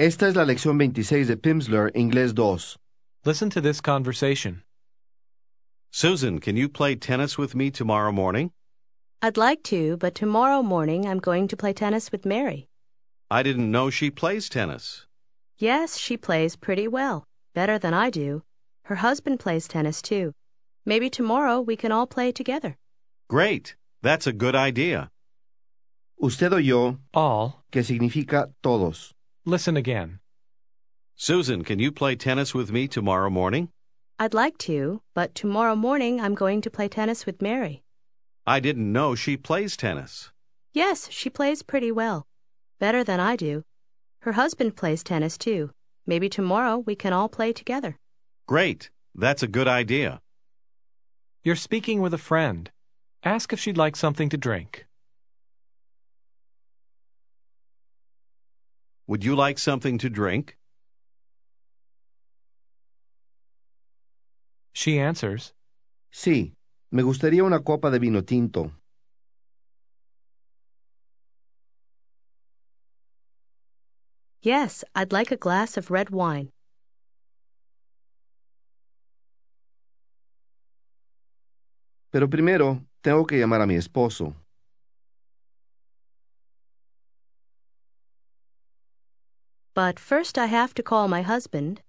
Esta es la lección 26 de Pimsleur, Inglés 2. Listen to this conversation. Susan, can you play tennis with me tomorrow morning? I'd like to, but tomorrow morning I'm going to play tennis with Mary. I didn't know she plays tennis. Yes, she plays pretty well, better than I do. Her husband plays tennis too. Maybe tomorrow we can all play together. Great. That's a good idea. Usted oyó All. que significa todos. Listen again. Susan, can you play tennis with me tomorrow morning? I'd like to, but tomorrow morning I'm going to play tennis with Mary. I didn't know she plays tennis. Yes, she plays pretty well, better than I do. Her husband plays tennis too. Maybe tomorrow we can all play together. Great. That's a good idea. You're speaking with a friend. Ask if she'd like something to drink. Would you like something to drink? She answers, Sí, me gustaría una copa de vino tinto. Yes, I'd like a glass of red wine. Pero primero, tengo que llamar a mi esposo. But first I have to call my husband.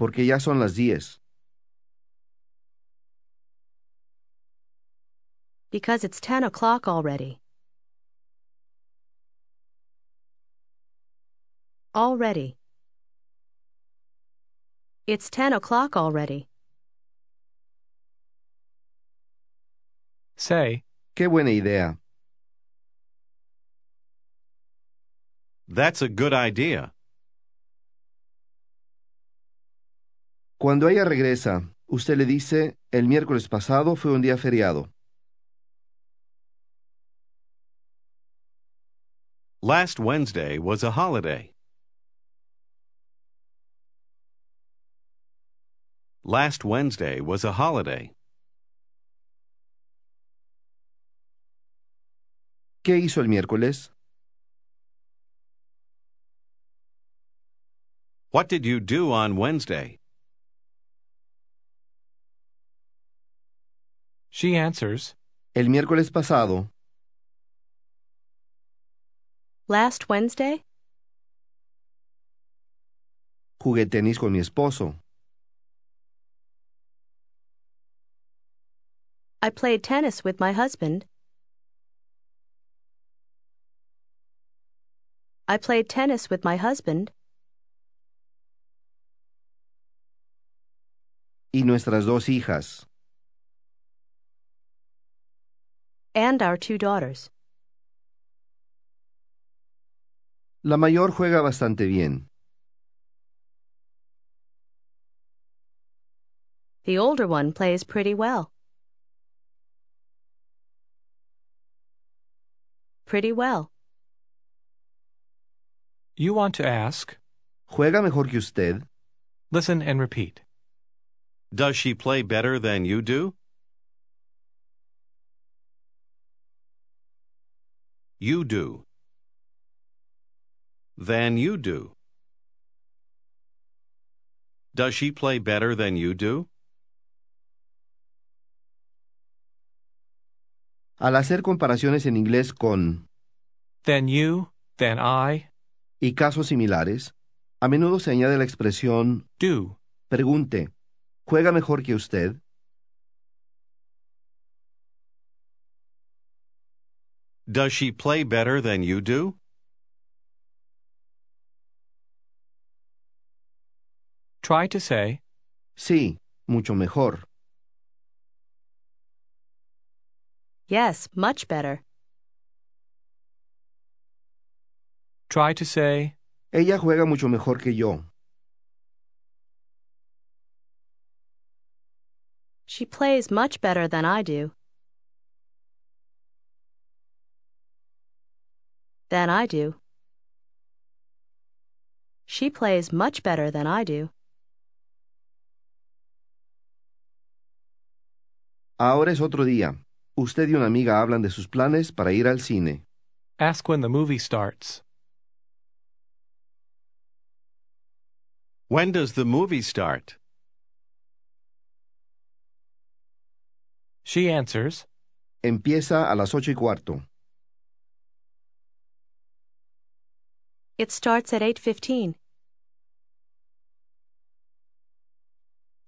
porque ya son las diez. Because it's ten o'clock already. Already. It's ten o'clock already. say, Qué buena idea. That's a good idea. Cuando ella regresa, usted le dice, el miércoles pasado fue un día feriado. Last Wednesday was a holiday. Last Wednesday was a holiday. ¿Qué hizo el miércoles? What did you do on Wednesday? she answers, El miércoles pasado, Last Wednesday? jugué tenis con mi esposo. I played tennis with my husband. I played tennis with my husband. Y nuestras dos hijas. And our two daughters. La mayor juega bastante bien. The older one plays pretty well. Pretty well. You want to ask. ¿Juega mejor que usted? Listen and repeat. Does she play better than you do? You do. Than you do. Does she play better than you do? Al hacer comparaciones en inglés con Then you, then I, y casos similares, a menudo se añade la expresión do. pregunte, ¿juega mejor que usted? Does she play better than you do? Try to say, Sí, mucho mejor. Yes, much better. try to say, Ella juega mucho mejor que yo. She plays much better than I do. Than I do. She plays much better than I do. Ahora es otro día. Usted y una amiga hablan de sus planes para ir al cine. Ask when the movie starts. When does the movie start? She answers, Empieza a las ocho y cuarto. It starts at 8:15.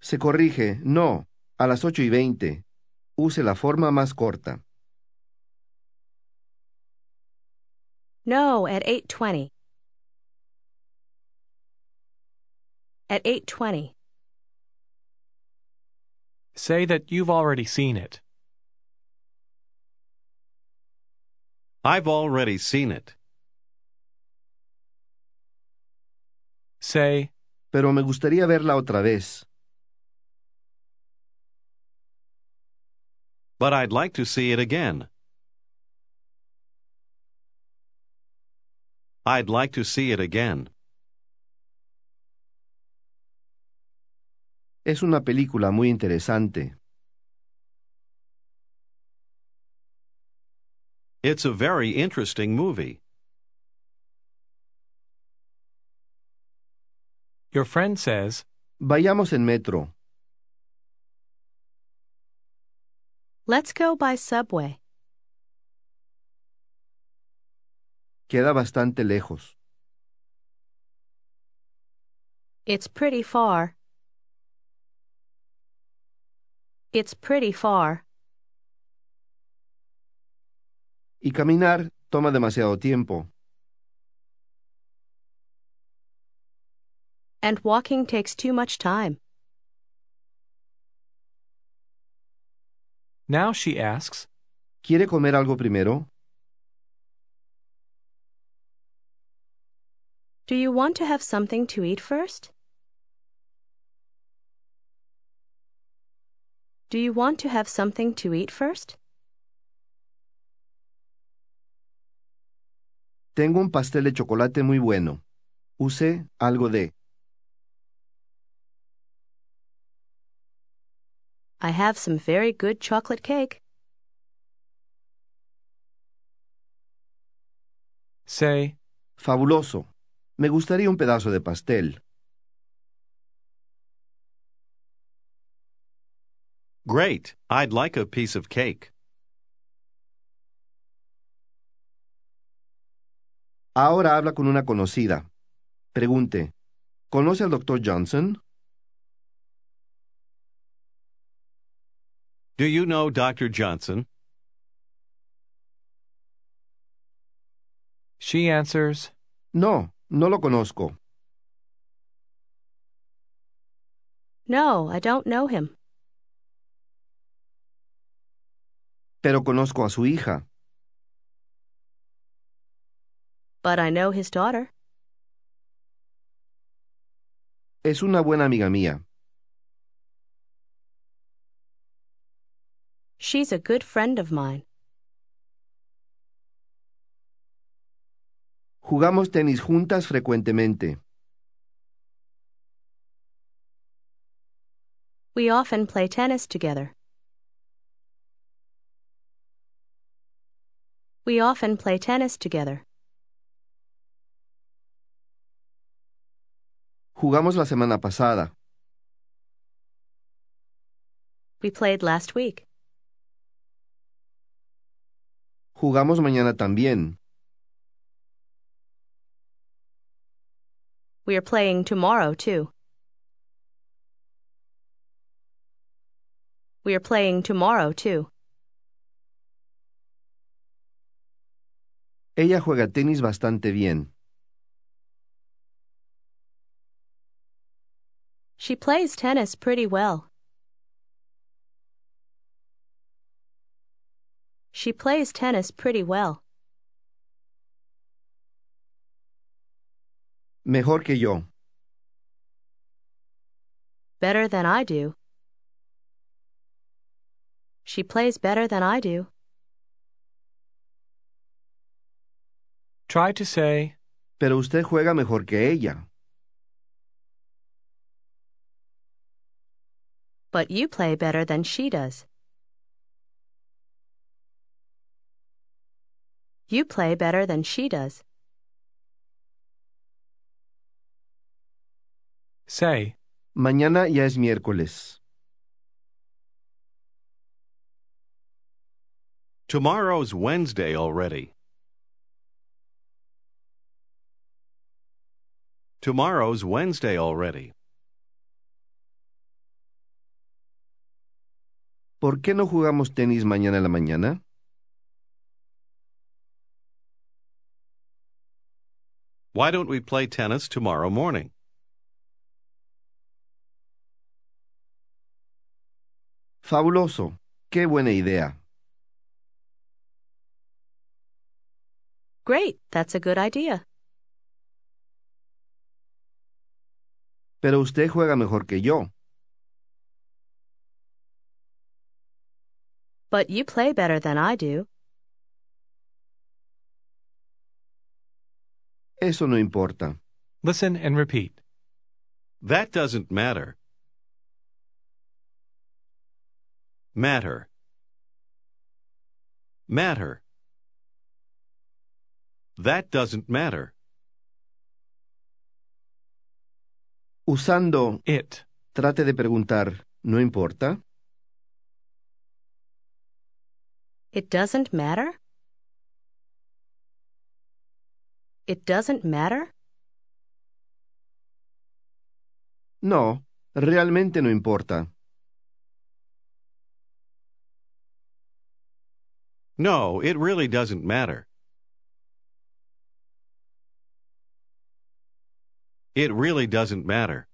Se corrige, no, a las ocho y veinte. Use la forma más corta. No, at 8:20. At 8:20. Say that you've already seen it. I've already seen it. Say, Pero me gustaría verla otra vez. But I'd like to see it again. I'd like to see it again. Es una película muy interesante. It's a very interesting movie. your friend says, Vayamos en metro. Let's go by subway. Queda bastante lejos. It's pretty far. It's pretty far. Y caminar toma demasiado tiempo. And walking takes too much time. now she asks, ¿Quiere comer algo primero? Do you want to have something to eat first? Do you want to have something to eat first? Tengo un pastel de chocolate muy bueno. Use algo de. I have some very good chocolate cake. say, Fabuloso. Me gustaría un pedazo de pastel. Great. I'd like a piece of cake. Ahora habla con una conocida. Pregunte, ¿conoce al doctor Johnson? Do you know Dr. Johnson? she answers, No, no lo conozco. No, I don't know him. Pero conozco a su hija. But I know his daughter. Es una buena amiga mía. She's a good friend of mine. Jugamos tenis juntas frecuentemente. We often play tennis together. We often play tennis together. Jugamos la semana pasada. We played last week. Jugamos mañana también. We are playing tomorrow, too. We are playing tomorrow, too. Ella juega tenis bastante bien. She plays tennis pretty well. She plays tennis pretty well. Mejor que yo. Better than I do. She plays better than I do. Try to say, Pero usted juega mejor que ella. But you play better than she does. You play better than she does. Say, Mañana ya es miércoles. Tomorrow's Wednesday already. Tomorrow's Wednesday already. ¿Por qué no jugamos tenis mañana en la mañana? Why don't we play tennis tomorrow morning? Fabuloso. Qué buena idea. Great, that's a good idea. Pero usted juega mejor que yo. But you play better than I do. Eso no importa. listen and repeat. That doesn't matter. Matter. Matter. That doesn't matter. Usando It. trate de preguntar, ¿no importa? It doesn't matter? It doesn't matter? No, realmente no importa. No, it really doesn't matter. It really doesn't matter.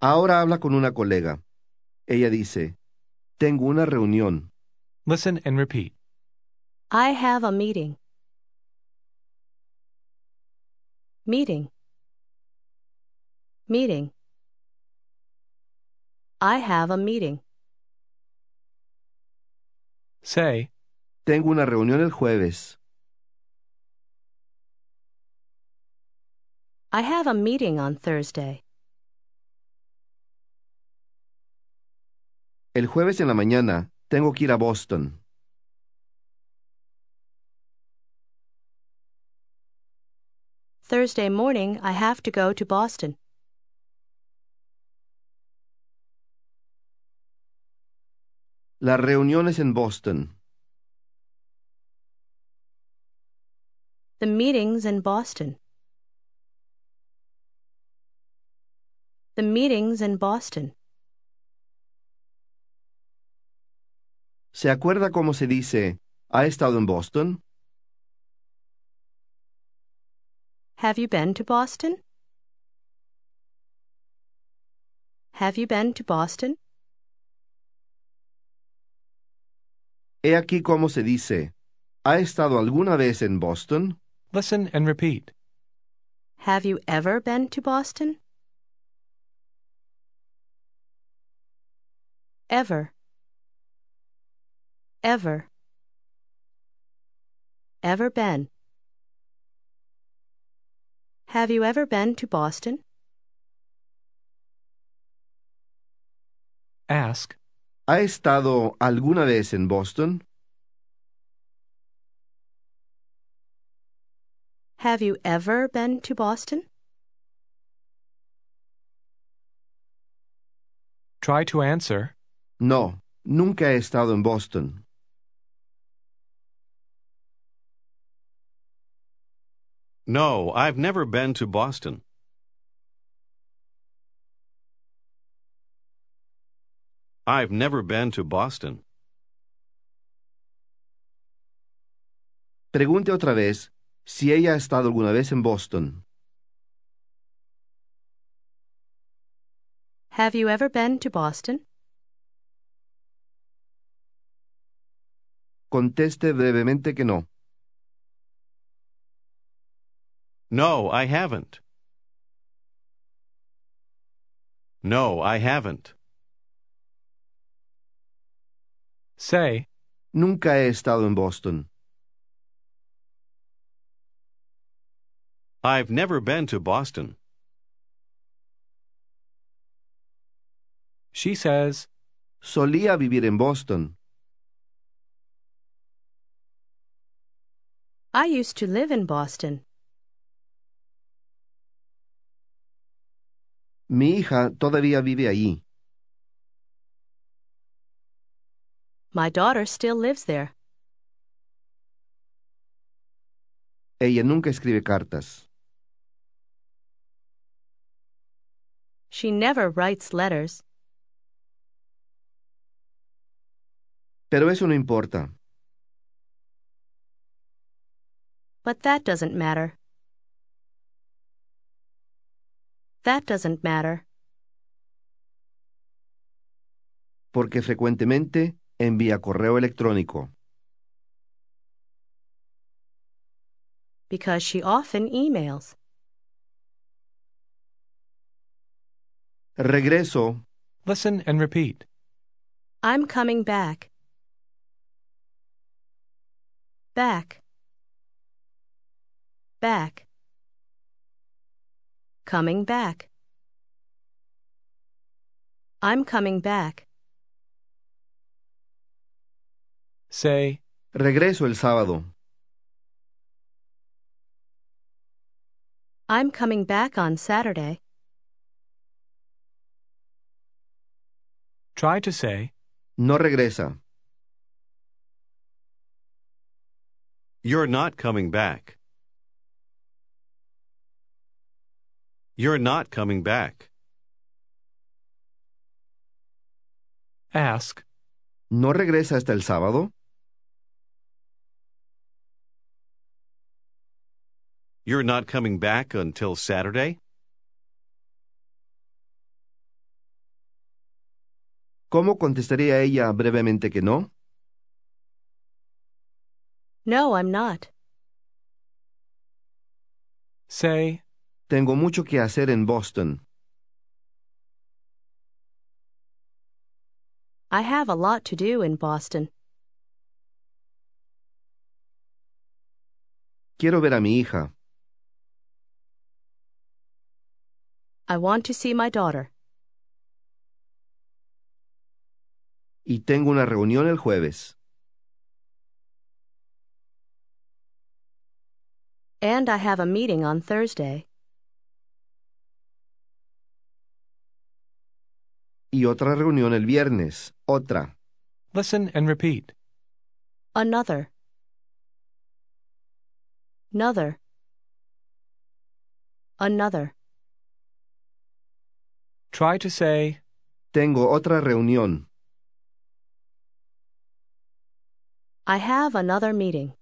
Ahora habla con una colega. Ella dice, tengo una reunión. Listen and repeat. I have a meeting. Meeting. Meeting. I have a meeting. Say, Tengo una reunión el jueves. I have a meeting on Thursday. El jueves en la mañana tengo que ir a Boston. Thursday morning, I have to go to Boston. La reunión es en Boston. The meeting's in Boston. The meeting's in Boston. ¿Se acuerda cómo se dice, ha estado en Boston? Have you been to Boston? Have you been to Boston? He aquí cómo se dice, ¿ha estado alguna vez en Boston? listen and repeat. Have you ever been to Boston? Ever. Ever. Ever been. Have you ever been to Boston? Ask, ¿Ha estado alguna vez en Boston? Have you ever been to Boston? try to answer, No, nunca he estado en Boston. No, I've never been to Boston. I've never been to Boston. Pregunte otra vez si ella ha estado alguna vez en Boston. Have you ever been to Boston? Conteste brevemente que no. No, I haven't. No, I haven't. say, Nunca he estado en Boston. I've never been to Boston. she says, Solía vivir en Boston. I used to live in Boston. Mi hija todavía vive allí. My daughter still lives there. Ella nunca escribe cartas. She never writes letters. Pero eso no importa. But that doesn't matter. That doesn't matter. Porque frecuentemente envía correo electrónico. Because she often emails. Regreso. Listen and repeat. I'm coming back. Back. Back. Coming back. I'm coming back. Say, Regreso el sábado. I'm coming back on Saturday. try to say, No regresa. You're not coming back. You're not coming back. ask, ¿No regresa hasta el sábado? You're not coming back until Saturday? ¿Cómo contestaría ella brevemente que no? No, I'm not. say, Tengo mucho que hacer en Boston. I have a lot to do in Boston. Quiero ver a mi hija. I want to see my daughter. Y tengo una reunión el jueves. And I have a meeting on Thursday. Y otra reunión el viernes. Otra. listen and repeat. Another. Another. Another. Try to say, Tengo otra reunión. I have another meeting.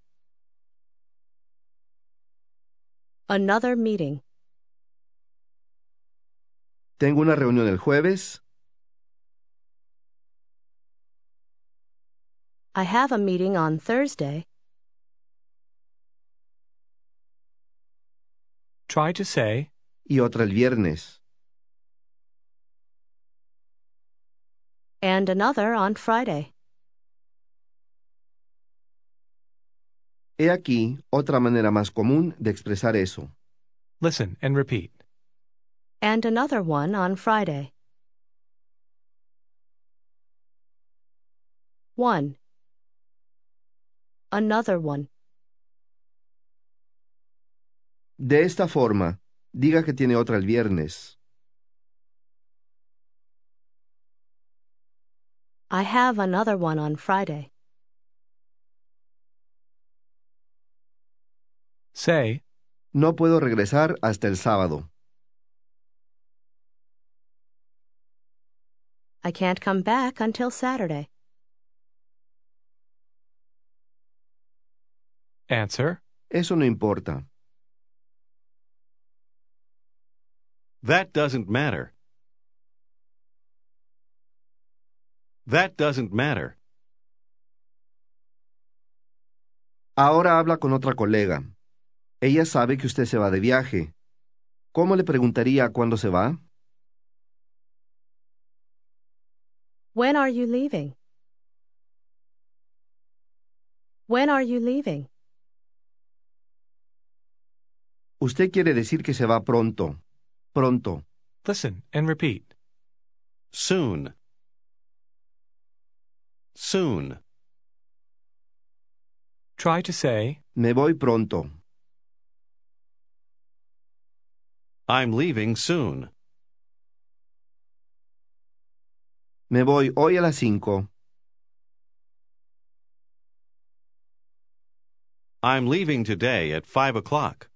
Another meeting. Tengo una reunión el jueves. I have a meeting on Thursday. try to say, Y otra el viernes. And another on Friday. He aquí otra manera más común de expresar eso. listen and repeat. And another one on Friday. 1. Another one. De esta forma, diga que tiene otra el viernes. I have another one on Friday. Say, No puedo regresar hasta el sábado. I can't come back until Saturday. Answer, Eso no importa. That doesn't matter. That doesn't matter. Ahora habla con otra colega. Ella sabe que usted se va de viaje. ¿Cómo le preguntaría cuándo se va? When are you leaving? When are you leaving? Usted quiere decir que se va pronto. Pronto. listen and repeat. Soon. Soon. Try to say, Me voy pronto. I'm leaving soon. Me voy hoy a las cinco. I'm leaving today at five o'clock.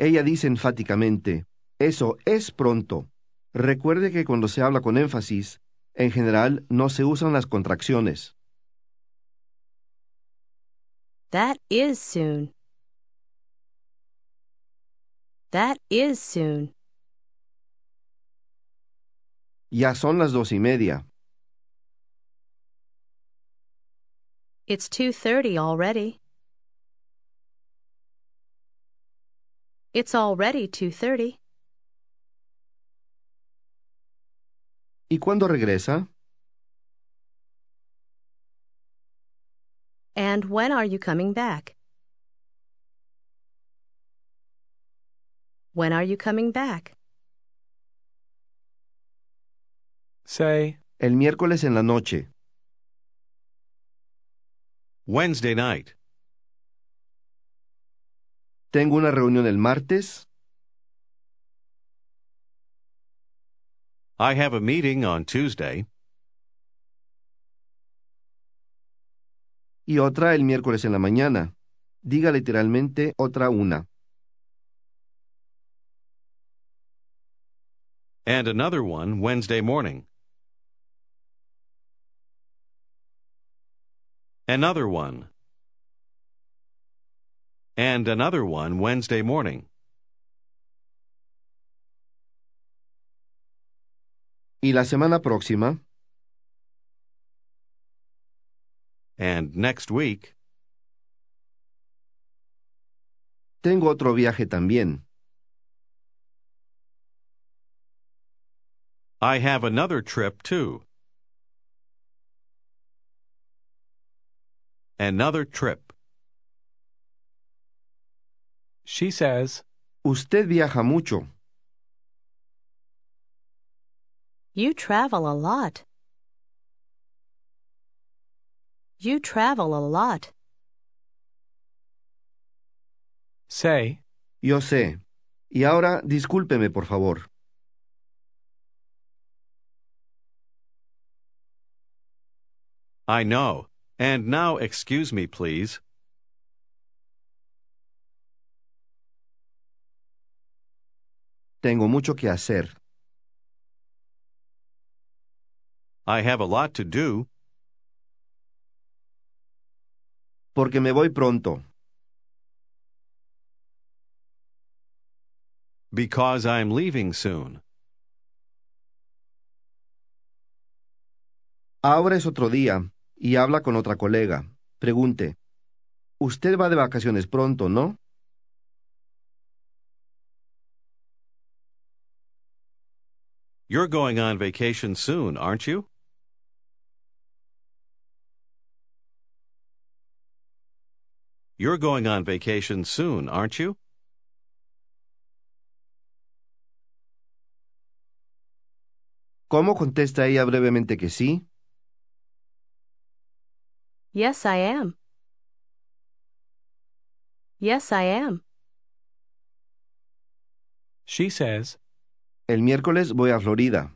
Ella dice enfáticamente, eso es pronto. Recuerde que cuando se habla con énfasis, en general no se usan las contracciones. That is soon. That is soon. Ya son las dos y media. It's 2:30 already. It's already 2:30. ¿Y cuándo regresa? And when are you coming back? When are you coming back? say, El miércoles en la noche. Wednesday night. Tengo una reunión el martes. I have a meeting on Tuesday. y otra el miércoles en la mañana. Diga literalmente otra una. And another one Wednesday morning. Another one. And another one Wednesday morning. Y la semana próxima, And next week. tengo otro viaje también. I have another trip too. Another trip. She says, Usted viaja mucho. You travel a lot. You travel a lot. say, Yo sé. Y ahora discúlpeme, por favor. I know. And now excuse me, please. Tengo mucho que hacer. I have a lot to do. Porque me voy pronto. Because I'm leaving soon. Ahora es otro día y habla con otra colega. Pregunte. Usted va de vacaciones pronto, ¿no? You're going on vacation soon, aren't you? You're going on vacation soon, aren't you? ¿Cómo contesta ella brevemente que sí? Yes, I am. Yes, I am. she says, El miércoles voy a Florida.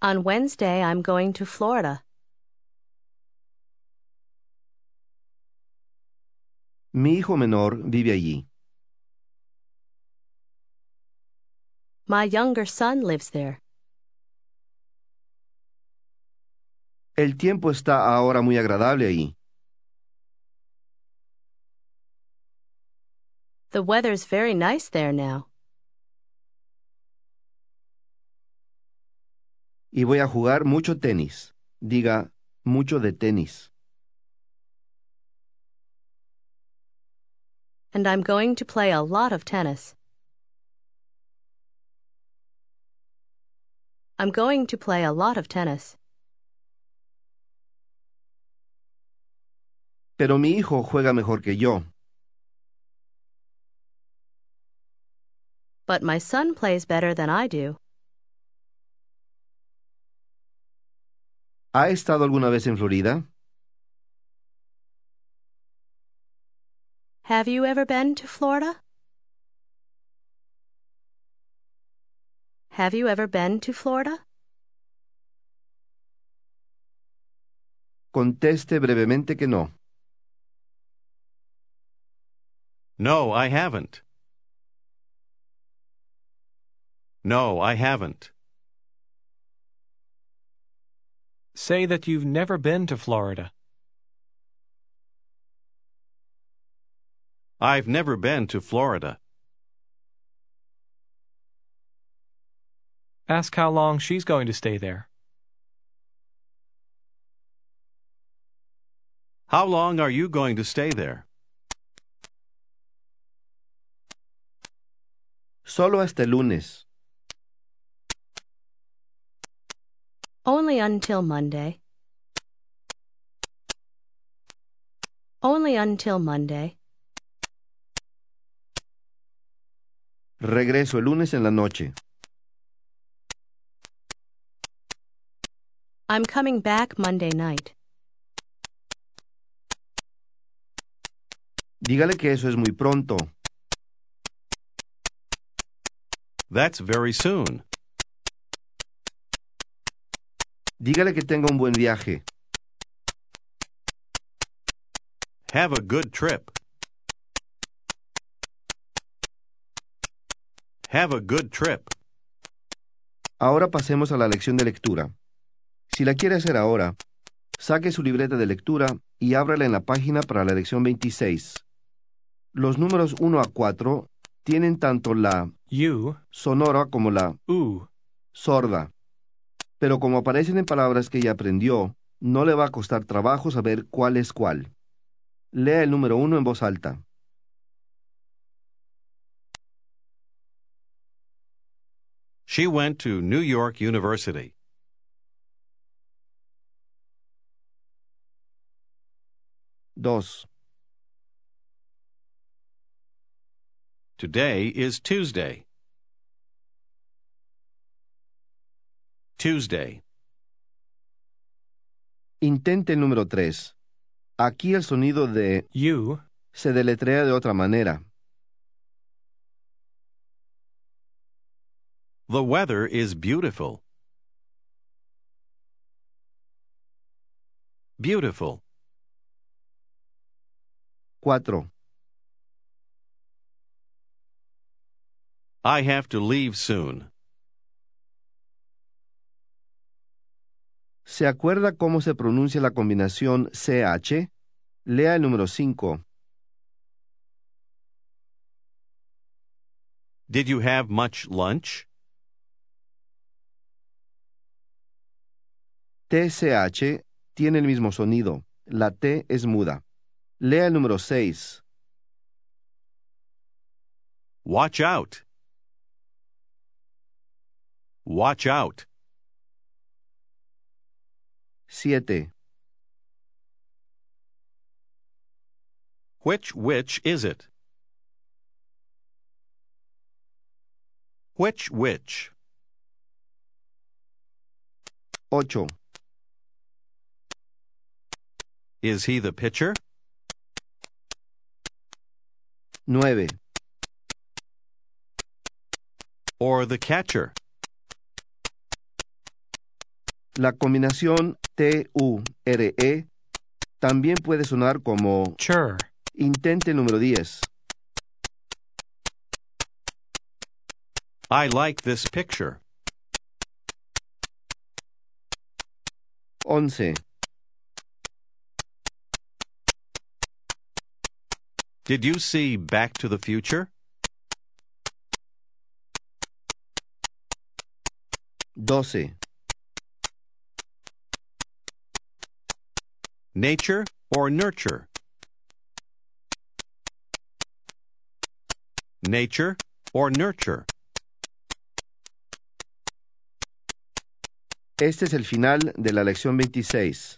On Wednesday, I'm going to Florida. Mi hijo menor vive allí. My younger son lives there. El tiempo está ahora muy agradable allí. The weather's very nice there now. Y voy a jugar mucho tenis. Diga, mucho de tenis. And I'm going to play a lot of tennis. I'm going to play a lot of tennis. Pero mi hijo juega mejor que yo. but my son plays better than I do. ¿Ha estado alguna vez en Florida? Have you ever been to Florida? Have you ever been to Florida? Conteste brevemente que no. No, I haven't. No, I haven't. Say that you've never been to Florida. I've never been to Florida. Ask how long she's going to stay there. How long are you going to stay there? Solo hasta el lunes. Only until Monday. Only until Monday. Regreso el lunes en la noche. I'm coming back Monday night. Dígale que eso es muy pronto. That's very soon. Dígale que tenga un buen viaje. Have a good trip. Have a good trip. Ahora pasemos a la lección de lectura. Si la quiere hacer ahora, saque su libreta de lectura y ábrala en la página para la lección 26. Los números 1 a 4 tienen tanto la You, sonora como la ooh, sorda. Pero como aparecen en palabras que ella aprendió, no le va a costar trabajo saber cuál es cuál. Lea el número 1 en voz alta. She went to New York University. Dos. Today is Tuesday. Tuesday. Intente el número 3. Aquí el sonido de you, se deletrea de otra manera. The weather is beautiful. Beautiful. 4. I have to leave soon. ¿Se acuerda cómo se pronuncia la combinación CH? Lea el número 5. Did you have much lunch? TCH tiene el mismo sonido. La T es muda. Lea el número 6. Watch out. Watch out. 7. Which which is it? Which which? 8. Is he the pitcher? 9. Or the catcher? La combinación T-U-R-E también puede sonar como chur, intente el número 10. I like this picture. 11. Did you see Back to the Future? 12. Nature or nurture? Nature or nurture? Este es el final de la lección 26.